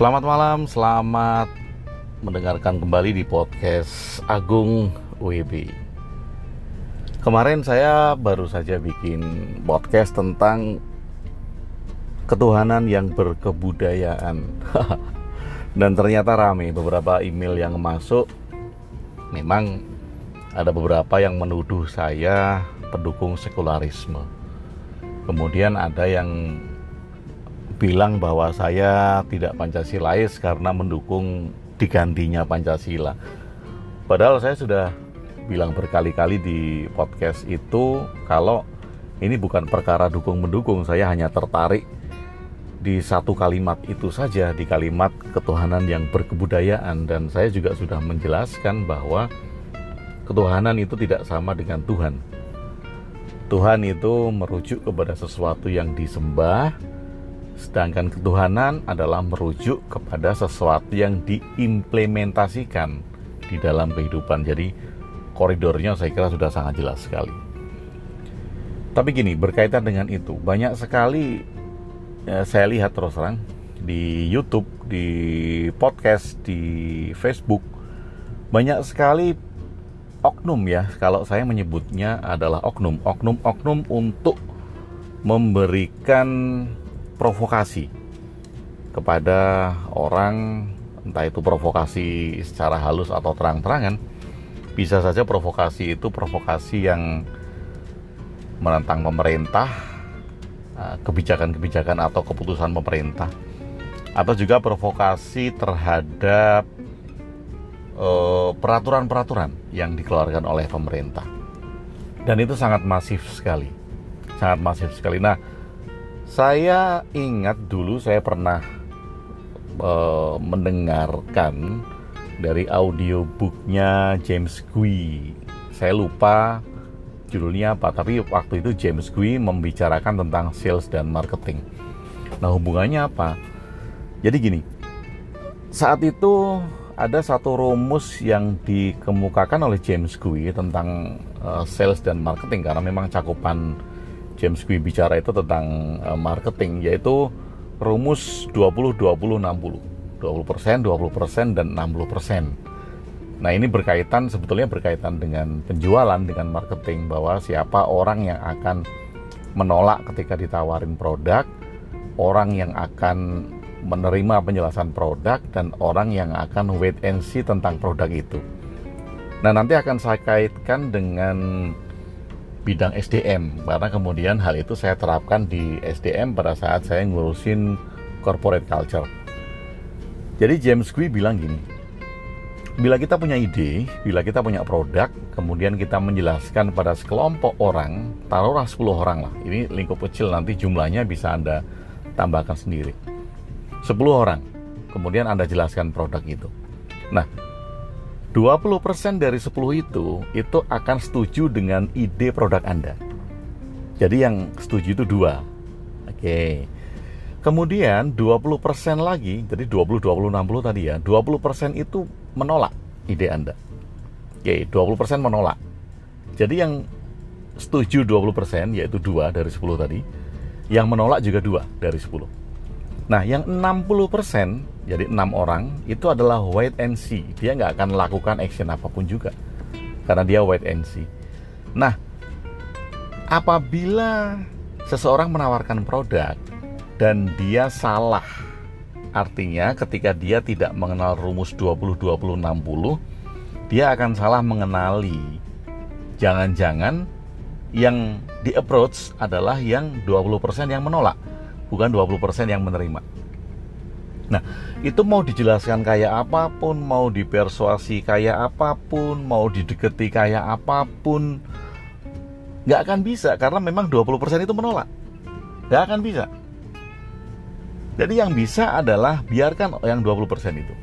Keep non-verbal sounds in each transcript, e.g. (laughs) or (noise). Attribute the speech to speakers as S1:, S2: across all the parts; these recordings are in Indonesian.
S1: Selamat malam, selamat mendengarkan kembali di podcast Agung WB. Kemarin saya baru saja bikin podcast tentang ketuhanan yang berkebudayaan. (laughs) Dan ternyata rame beberapa email yang masuk. Memang ada beberapa yang menuduh saya pendukung sekularisme. Kemudian ada yang bilang bahwa saya tidak Pancasilais karena mendukung digantinya Pancasila. Padahal saya sudah bilang berkali-kali di podcast itu kalau ini bukan perkara dukung-mendukung, saya hanya tertarik di satu kalimat itu saja, di kalimat ketuhanan yang berkebudayaan dan saya juga sudah menjelaskan bahwa ketuhanan itu tidak sama dengan Tuhan. Tuhan itu merujuk kepada sesuatu yang disembah, Sedangkan ketuhanan adalah merujuk kepada sesuatu yang diimplementasikan di dalam kehidupan. Jadi koridornya saya kira sudah sangat jelas sekali. Tapi gini, berkaitan dengan itu, banyak sekali ya, saya lihat terus terang di YouTube, di podcast, di Facebook, banyak sekali oknum ya. Kalau saya menyebutnya adalah oknum, oknum-oknum untuk memberikan provokasi kepada orang entah itu provokasi secara halus atau terang-terangan bisa saja provokasi itu provokasi yang menentang pemerintah eh, kebijakan-kebijakan atau keputusan pemerintah atau juga provokasi terhadap eh, peraturan-peraturan yang dikeluarkan oleh pemerintah. Dan itu sangat masif sekali sangat masif sekali. Nah saya ingat dulu saya pernah uh, mendengarkan dari audiobooknya James Gui. Saya lupa judulnya apa, tapi waktu itu James Gui membicarakan tentang sales dan marketing. Nah hubungannya apa? Jadi gini, saat itu ada satu rumus yang dikemukakan oleh James Gui tentang uh, sales dan marketing karena memang cakupan James Gui bicara itu tentang uh, marketing yaitu rumus 20 20 60. 20%, 20% dan 60%. Nah, ini berkaitan sebetulnya berkaitan dengan penjualan dengan marketing bahwa siapa orang yang akan menolak ketika ditawarin produk, orang yang akan menerima penjelasan produk dan orang yang akan wait and see tentang produk itu. Nah, nanti akan saya kaitkan dengan bidang SDM karena kemudian hal itu saya terapkan di SDM pada saat saya ngurusin corporate culture. Jadi James Gui bilang gini, bila kita punya ide, bila kita punya produk, kemudian kita menjelaskan pada sekelompok orang, taruhlah 10 orang lah. Ini lingkup kecil nanti jumlahnya bisa Anda tambahkan sendiri. 10 orang. Kemudian Anda jelaskan produk itu. Nah, 20% dari 10 itu itu akan setuju dengan ide produk Anda. Jadi yang setuju itu dua. Oke. Kemudian 20% lagi, jadi 20 20 60 tadi ya. 20% itu menolak ide Anda. Oke, 20% menolak. Jadi yang setuju 20% yaitu dua dari 10 tadi. Yang menolak juga dua dari 10. Nah, yang 60% jadi enam orang itu adalah wait and see. Dia nggak akan lakukan action apa pun juga karena dia wait and see. Nah, apabila seseorang menawarkan produk dan dia salah, artinya ketika dia tidak mengenal rumus 20 20 60, dia akan salah mengenali jangan-jangan yang di approach adalah yang 20% yang menolak bukan 20% yang menerima. Nah, itu mau dijelaskan kayak apa pun, mau dipersuasi kayak apa pun, mau dideketi kayak apa pun, nggak akan bisa karena memang 20% itu menolak. Nggak akan bisa. Jadi yang bisa adalah biarkan yang 20% itu.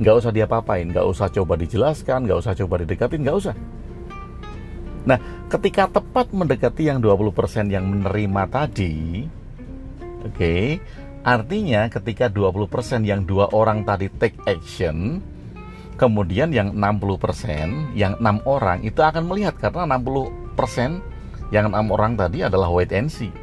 S1: Nggak usah diapa-apain, nggak usah coba dijelaskan, nggak usah coba didekatin, nggak usah. Nah, ketika tepat mendekati yang 20% yang menerima tadi, Oke. Okay? Artinya ketika 20% yang dua orang tadi take action, kemudian yang 60%, yang enam orang itu akan melihat karena 60% yang enam orang tadi adalah wait and see.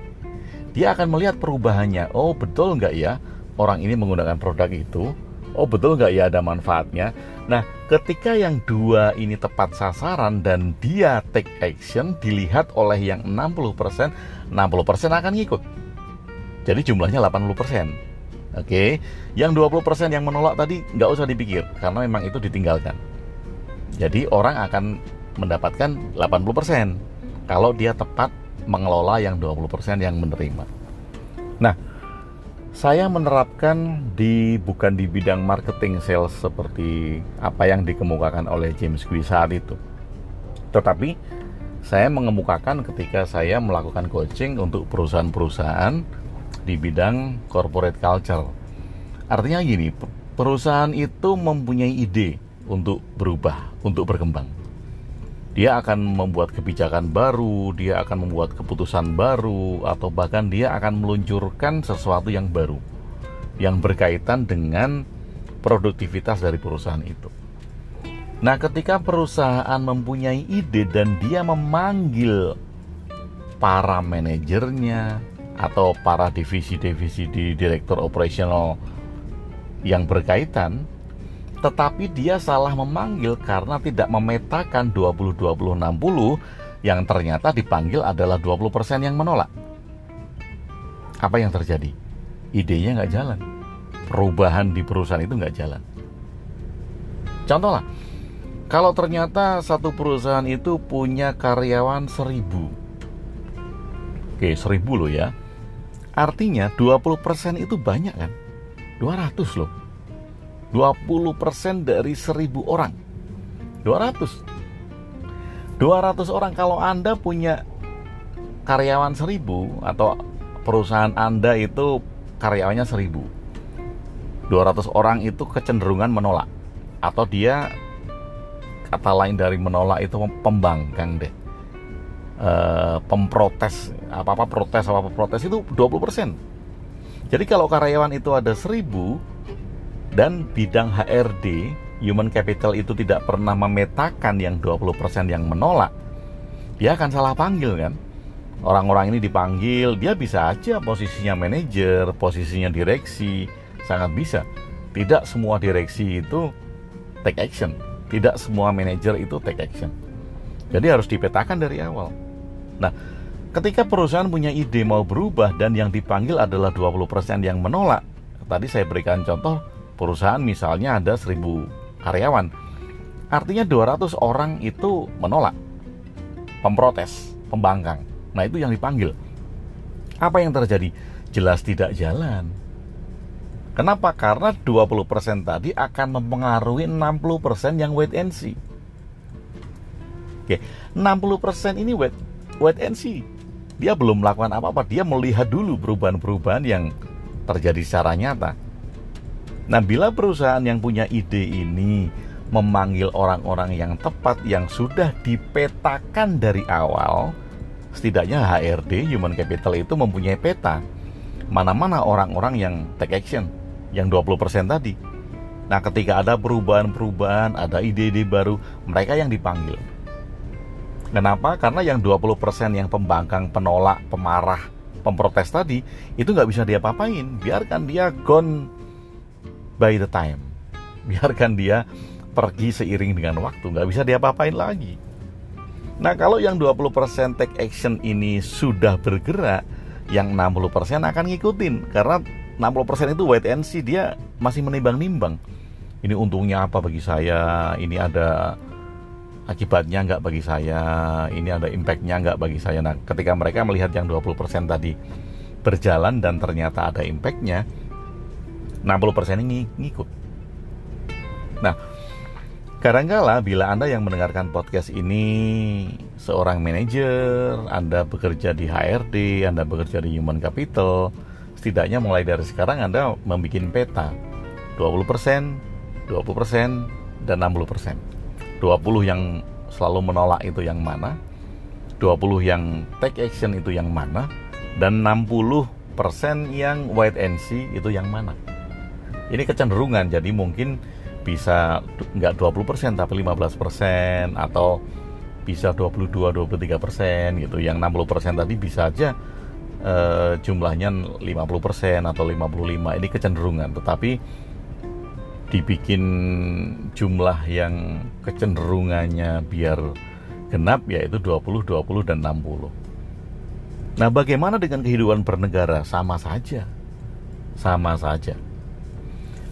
S1: Dia akan melihat perubahannya. Oh betul nggak ya? orang ini menggunakan produk itu oh betul nggak ya ada manfaatnya nah ketika yang dua ini tepat sasaran dan dia take action dilihat oleh yang 60% 60% akan ngikut jadi jumlahnya 80% Oke, yang 20% yang menolak tadi nggak usah dipikir karena memang itu ditinggalkan. Jadi orang akan mendapatkan 80% kalau dia tepat mengelola yang 20% yang menerima. Nah, saya menerapkan di bukan di bidang marketing sales seperti apa yang dikemukakan oleh James Quick saat itu. Tetapi saya mengemukakan ketika saya melakukan coaching untuk perusahaan-perusahaan di bidang corporate culture. Artinya gini, perusahaan itu mempunyai ide untuk berubah, untuk berkembang. Dia akan membuat kebijakan baru, dia akan membuat keputusan baru, atau bahkan dia akan meluncurkan sesuatu yang baru yang berkaitan dengan produktivitas dari perusahaan itu. Nah, ketika perusahaan mempunyai ide dan dia memanggil para manajernya atau para divisi-divisi di direktur operasional yang berkaitan, tetapi dia salah memanggil karena tidak memetakan 20-20-60 yang ternyata dipanggil adalah 20% yang menolak. Apa yang terjadi? Idenya nggak jalan. Perubahan di perusahaan itu nggak jalan. Contoh lah, kalau ternyata satu perusahaan itu punya karyawan seribu. Oke, seribu loh ya. Artinya 20% itu banyak kan? 200 loh. 20% dari 1000 orang. 200 200 orang kalau Anda punya karyawan 1000 atau perusahaan Anda itu karyawannya 1000 200 orang itu kecenderungan menolak. Atau dia kata lain dari menolak itu pembangkang deh e, pemprotes apa-apa protes apa-apa protes itu 20% jadi kalau karyawan itu ada 1000 dan bidang HRD human capital itu tidak pernah memetakan yang 20% yang menolak dia akan salah panggil kan? Orang-orang ini dipanggil dia bisa aja posisinya manajer posisinya direksi sangat bisa. Tidak semua direksi itu take action tidak semua manajer itu take action. Jadi harus dipetakan dari awal nah ketika perusahaan punya ide mau berubah dan yang dipanggil adalah 20% yang menolak tadi saya berikan contoh perusahaan misalnya ada 1000 karyawan. Artinya 200 orang itu menolak, memprotes, pembangkang. Nah, itu yang dipanggil. Apa yang terjadi? Jelas tidak jalan. Kenapa? Karena 20% tadi akan mempengaruhi 60% yang wait and see. Oke, 60% ini wait, wait and see. Dia belum melakukan apa-apa, dia melihat dulu perubahan-perubahan yang terjadi secara nyata. Nah, bila perusahaan yang punya ide ini memanggil orang-orang yang tepat yang sudah dipetakan dari awal, setidaknya HRD human capital itu mempunyai peta mana-mana orang-orang yang take action yang 20% tadi. Nah, ketika ada perubahan-perubahan, ada ide-ide baru, mereka yang dipanggil. Kenapa? Karena yang 20% yang pembangkang, penolak, pemarah, pemprotes tadi itu nggak bisa dia papain. Biarkan dia gone by the time. (laughs) Biarkan dia pergi seiring dengan waktu, nggak bisa diapa-apain lagi. Nah kalau yang 20% take action ini sudah bergerak, yang 60% akan ngikutin karena 60% itu wait and see dia masih menimbang-nimbang. Ini untungnya apa bagi saya? Ini ada akibatnya nggak bagi saya? Ini ada impactnya nggak bagi saya? Nah ketika mereka melihat yang 20% tadi berjalan dan ternyata ada impactnya, 60% ini ngikut. Nah, kadangkala bila Anda yang mendengarkan podcast ini seorang manajer, Anda bekerja di HRD, Anda bekerja di Human Capital, setidaknya mulai dari sekarang Anda membuat peta 20%, 20%, dan 60%. 20 yang selalu menolak itu yang mana? 20 yang take action itu yang mana? Dan 60% yang wait and see itu yang mana? ini kecenderungan jadi mungkin bisa nggak 20% tapi 15% atau bisa 22 23% gitu yang 60% tadi bisa aja uh, jumlahnya 50% atau 55 ini kecenderungan tetapi dibikin jumlah yang kecenderungannya biar genap yaitu 20, 20 dan 60. Nah, bagaimana dengan kehidupan bernegara? Sama saja. Sama saja.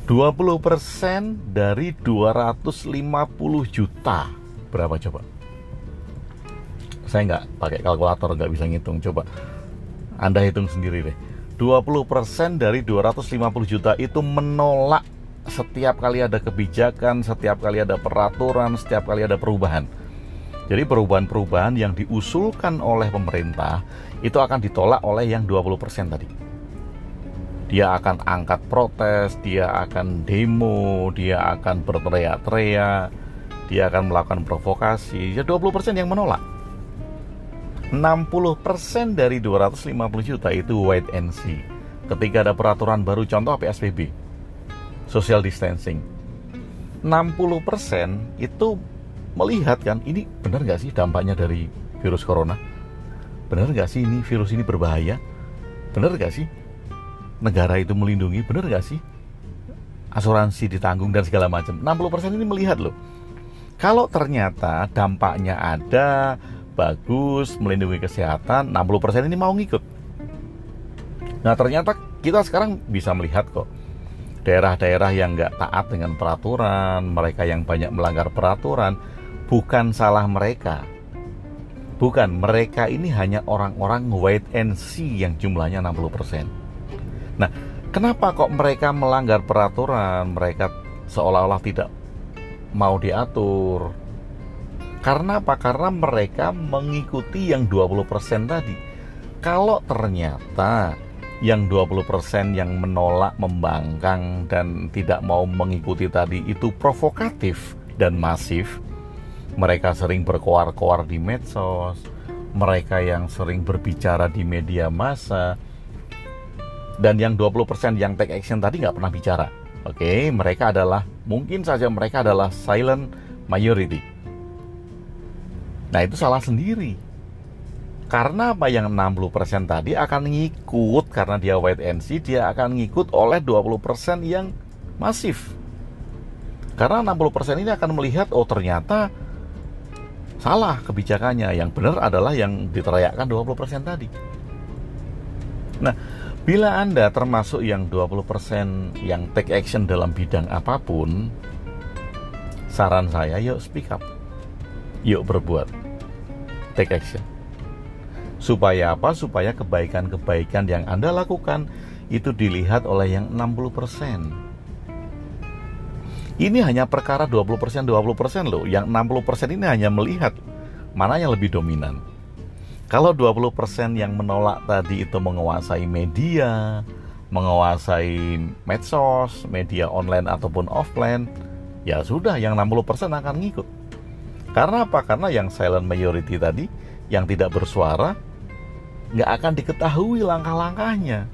S1: 20% dari 250 juta. Berapa coba? Saya nggak pakai kalkulator, nggak bisa ngitung. Coba Anda hitung sendiri deh. 20% dari 250 juta itu menolak setiap kali ada kebijakan, setiap kali ada peraturan, setiap kali ada perubahan. Jadi perubahan-perubahan yang diusulkan oleh pemerintah itu akan ditolak oleh yang 20% tadi. Dia akan angkat protes, dia akan demo, dia akan berteriak-teriak, dia akan melakukan provokasi. Ya 20% yang menolak. 60% dari 250 juta itu wait and see. Ketika ada peraturan baru contoh PSBB, social distancing. 60% itu melihat kan ini benar nggak sih dampaknya dari virus corona? Benar nggak sih ini virus ini berbahaya? Benar nggak sih negara itu melindungi? Benar nggak sih asuransi ditanggung dan segala macam? 60% ini melihat loh. Kalau ternyata dampaknya ada bagus melindungi kesehatan 60% ini mau ngikut. Nah ternyata kita sekarang bisa melihat kok daerah-daerah yang nggak taat dengan peraturan mereka yang banyak melanggar peraturan bukan salah mereka. Bukan, mereka ini hanya orang-orang wait and see yang jumlahnya 60%. Nah, kenapa kok mereka melanggar peraturan? Mereka seolah-olah tidak mau diatur. Karena apa? Karena mereka mengikuti yang 20% tadi. Kalau ternyata yang 20% yang menolak, membangkang dan tidak mau mengikuti tadi itu provokatif dan masif, mereka sering berkoar-koar di medsos, mereka yang sering berbicara di media massa, dan yang 20% yang take action tadi nggak pernah bicara. Oke, mereka adalah, mungkin saja mereka adalah silent majority. Nah itu salah sendiri. Karena apa yang 60% tadi akan ngikut, karena dia wait and see, dia akan ngikut oleh 20% yang masif. Karena 60% ini akan melihat, oh ternyata salah kebijakannya. Yang benar adalah yang diteriakkan 20% tadi. Nah, bila Anda termasuk yang 20% yang take action dalam bidang apa pun, saran saya yuk speak up. Yuk berbuat. Take action. Supaya apa? Supaya kebaikan-kebaikan yang Anda lakukan itu dilihat oleh yang 60%. Ini hanya perkara 20% 20% loh. Yang 60% ini hanya melihat mana yang lebih dominan. Kalau 20% yang menolak tadi itu menguasai media, menguasai medsos, media online ataupun offline, ya sudah yang 60% akan ngikut. Karena apa? Karena yang silent majority tadi, yang tidak bersuara, nggak akan diketahui langkah-langkahnya.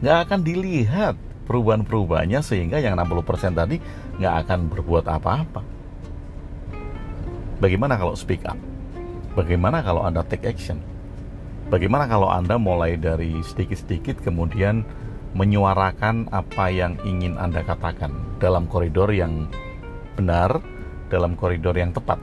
S1: Nggak akan dilihat perubahan-perubahannya sehingga yang 60% tadi nggak akan berbuat apa-apa. Bagaimana kalau speak up? Bagaimana kalau Anda take action? Bagaimana kalau Anda mulai dari sedikit-sedikit kemudian menyuarakan apa yang ingin Anda katakan dalam koridor yang benar, dalam koridor yang tepat?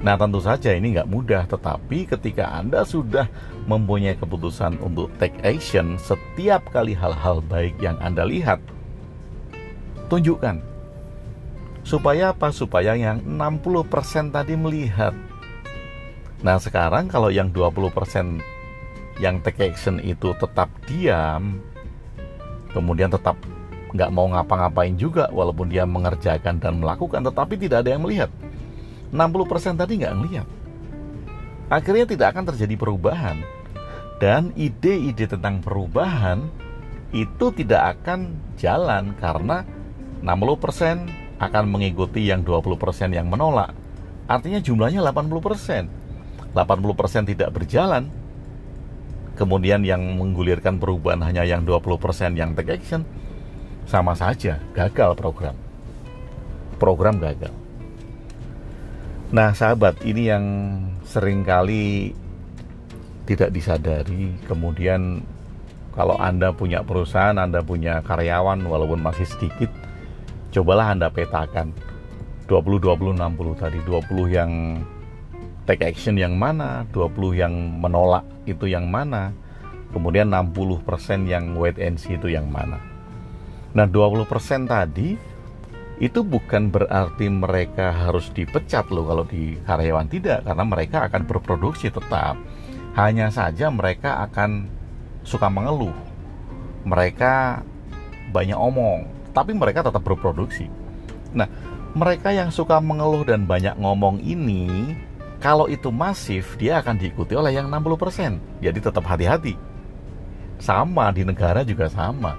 S1: Nah tentu saja ini nggak mudah, tetapi ketika Anda sudah mempunyai keputusan untuk take action setiap kali hal-hal baik yang Anda lihat, tunjukkan. Supaya apa? Supaya yang 60% tadi melihat. Nah sekarang kalau yang 20% yang take action itu tetap diam, kemudian tetap nggak mau ngapa-ngapain juga walaupun dia mengerjakan dan melakukan tetapi tidak ada yang melihat 60% tadi nggak ngelihat akhirnya tidak akan terjadi perubahan dan ide-ide tentang perubahan itu tidak akan jalan karena 60% akan mengikuti yang 20% yang menolak. Artinya jumlahnya 80%. 80% tidak berjalan. Kemudian yang menggulirkan perubahan hanya yang 20% yang take action. Sama saja, gagal program. Program gagal. Nah, sahabat, ini yang sering kali tidak disadari. Kemudian kalau Anda punya perusahaan, Anda punya karyawan walaupun masih sedikit, cobalah Anda petakan. 20 20 60 tadi. 20 yang take action yang mana, 20 yang menolak itu yang mana, kemudian 60% yang wait and see itu yang mana. Nah, 20% tadi itu bukan berarti mereka harus dipecat loh kalau di karyawan tidak karena mereka akan berproduksi tetap. Hanya saja mereka akan suka mengeluh. Mereka banyak omong, tapi mereka tetap berproduksi. Nah, mereka yang suka mengeluh dan banyak ngomong ini kalau itu masif, dia akan diikuti oleh yang 60%. Jadi tetap hati-hati. Sama di negara juga sama.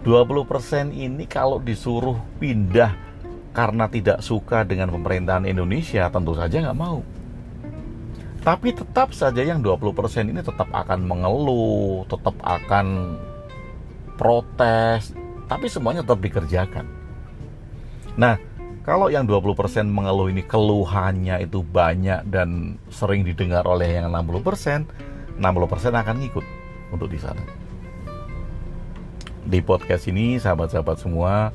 S1: 20% ini kalau disuruh pindah karena tidak suka dengan pemerintahan Indonesia, tentu saja nggak mau. Tapi tetap saja yang 20% ini tetap akan mengeluh, tetap akan protes, tapi semuanya tetap dikerjakan. Nah, kalau yang 20% mengeluh ini keluhannya itu banyak dan sering didengar oleh yang 60%, 60% akan ngikut untuk di sana. Di podcast ini sahabat-sahabat semua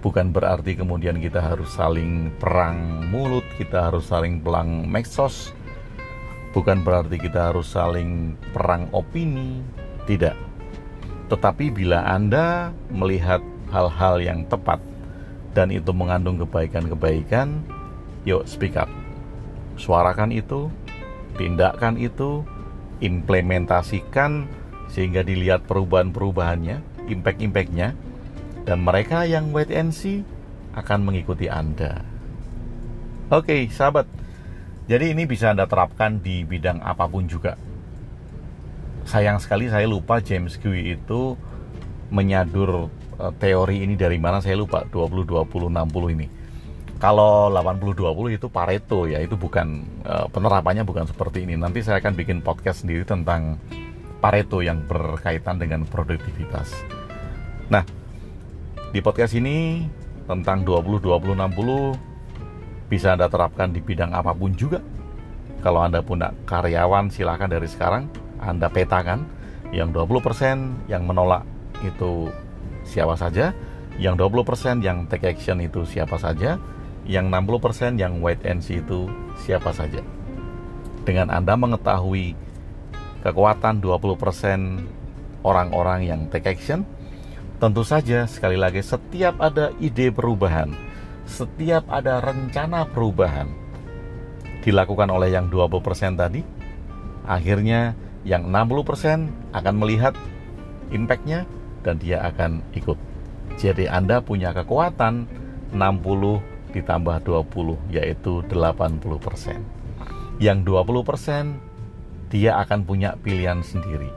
S1: bukan berarti kemudian kita harus saling perang mulut, kita harus saling pelang medsos, bukan berarti kita harus saling perang opini, tidak. Tetapi bila Anda melihat hal-hal yang tepat dan itu mengandung kebaikan-kebaikan, yuk speak up. Suarakan itu, tindakan itu, implementasikan sehingga dilihat perubahan-perubahannya, impact-impactnya, dan mereka yang wait and see akan mengikuti Anda. Oke, sahabat. Jadi ini bisa Anda terapkan di bidang apa pun juga. Sayang sekali saya lupa James Gue itu menyadur Eh, teori ini dari mana saya lupa 20 20 60 ini. Kalau 80 20 itu Pareto ya, itu bukan uh, penerapannya bukan seperti ini. Nanti saya akan bikin podcast sendiri tentang Pareto yang berkaitan dengan produktivitas. Nah, di podcast ini tentang 20 20 60 bisa Anda terapkan di bidang apa pun juga. Kalau Anda punya karyawan silahkan dari sekarang Anda petakan yang 20% yang menolak itu siapa saja, yang 20% yang take action itu siapa saja, yang 60% yang wait and see itu siapa saja. Dengan Anda mengetahui kekuatan 20% orang-orang yang take action, tentu saja sekali lagi setiap ada ide perubahan, setiap ada rencana perubahan dilakukan oleh yang 20% tadi, akhirnya yang 60% akan melihat impactnya dan dia akan ikut. Jadi Anda punya kekuatan 60 ditambah 20 yaitu 80%. Yang 20% dia akan punya pilihan sendiri.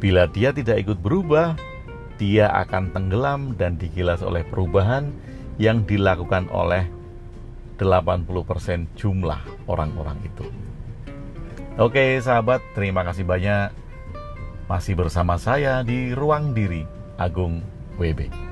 S1: Bila dia tidak ikut berubah, dia akan tenggelam dan digilas oleh perubahan yang dilakukan oleh 80% jumlah orang-orang itu. Oke sahabat, terima kasih banyak masih bersama saya di Ruang Diri Agung WB.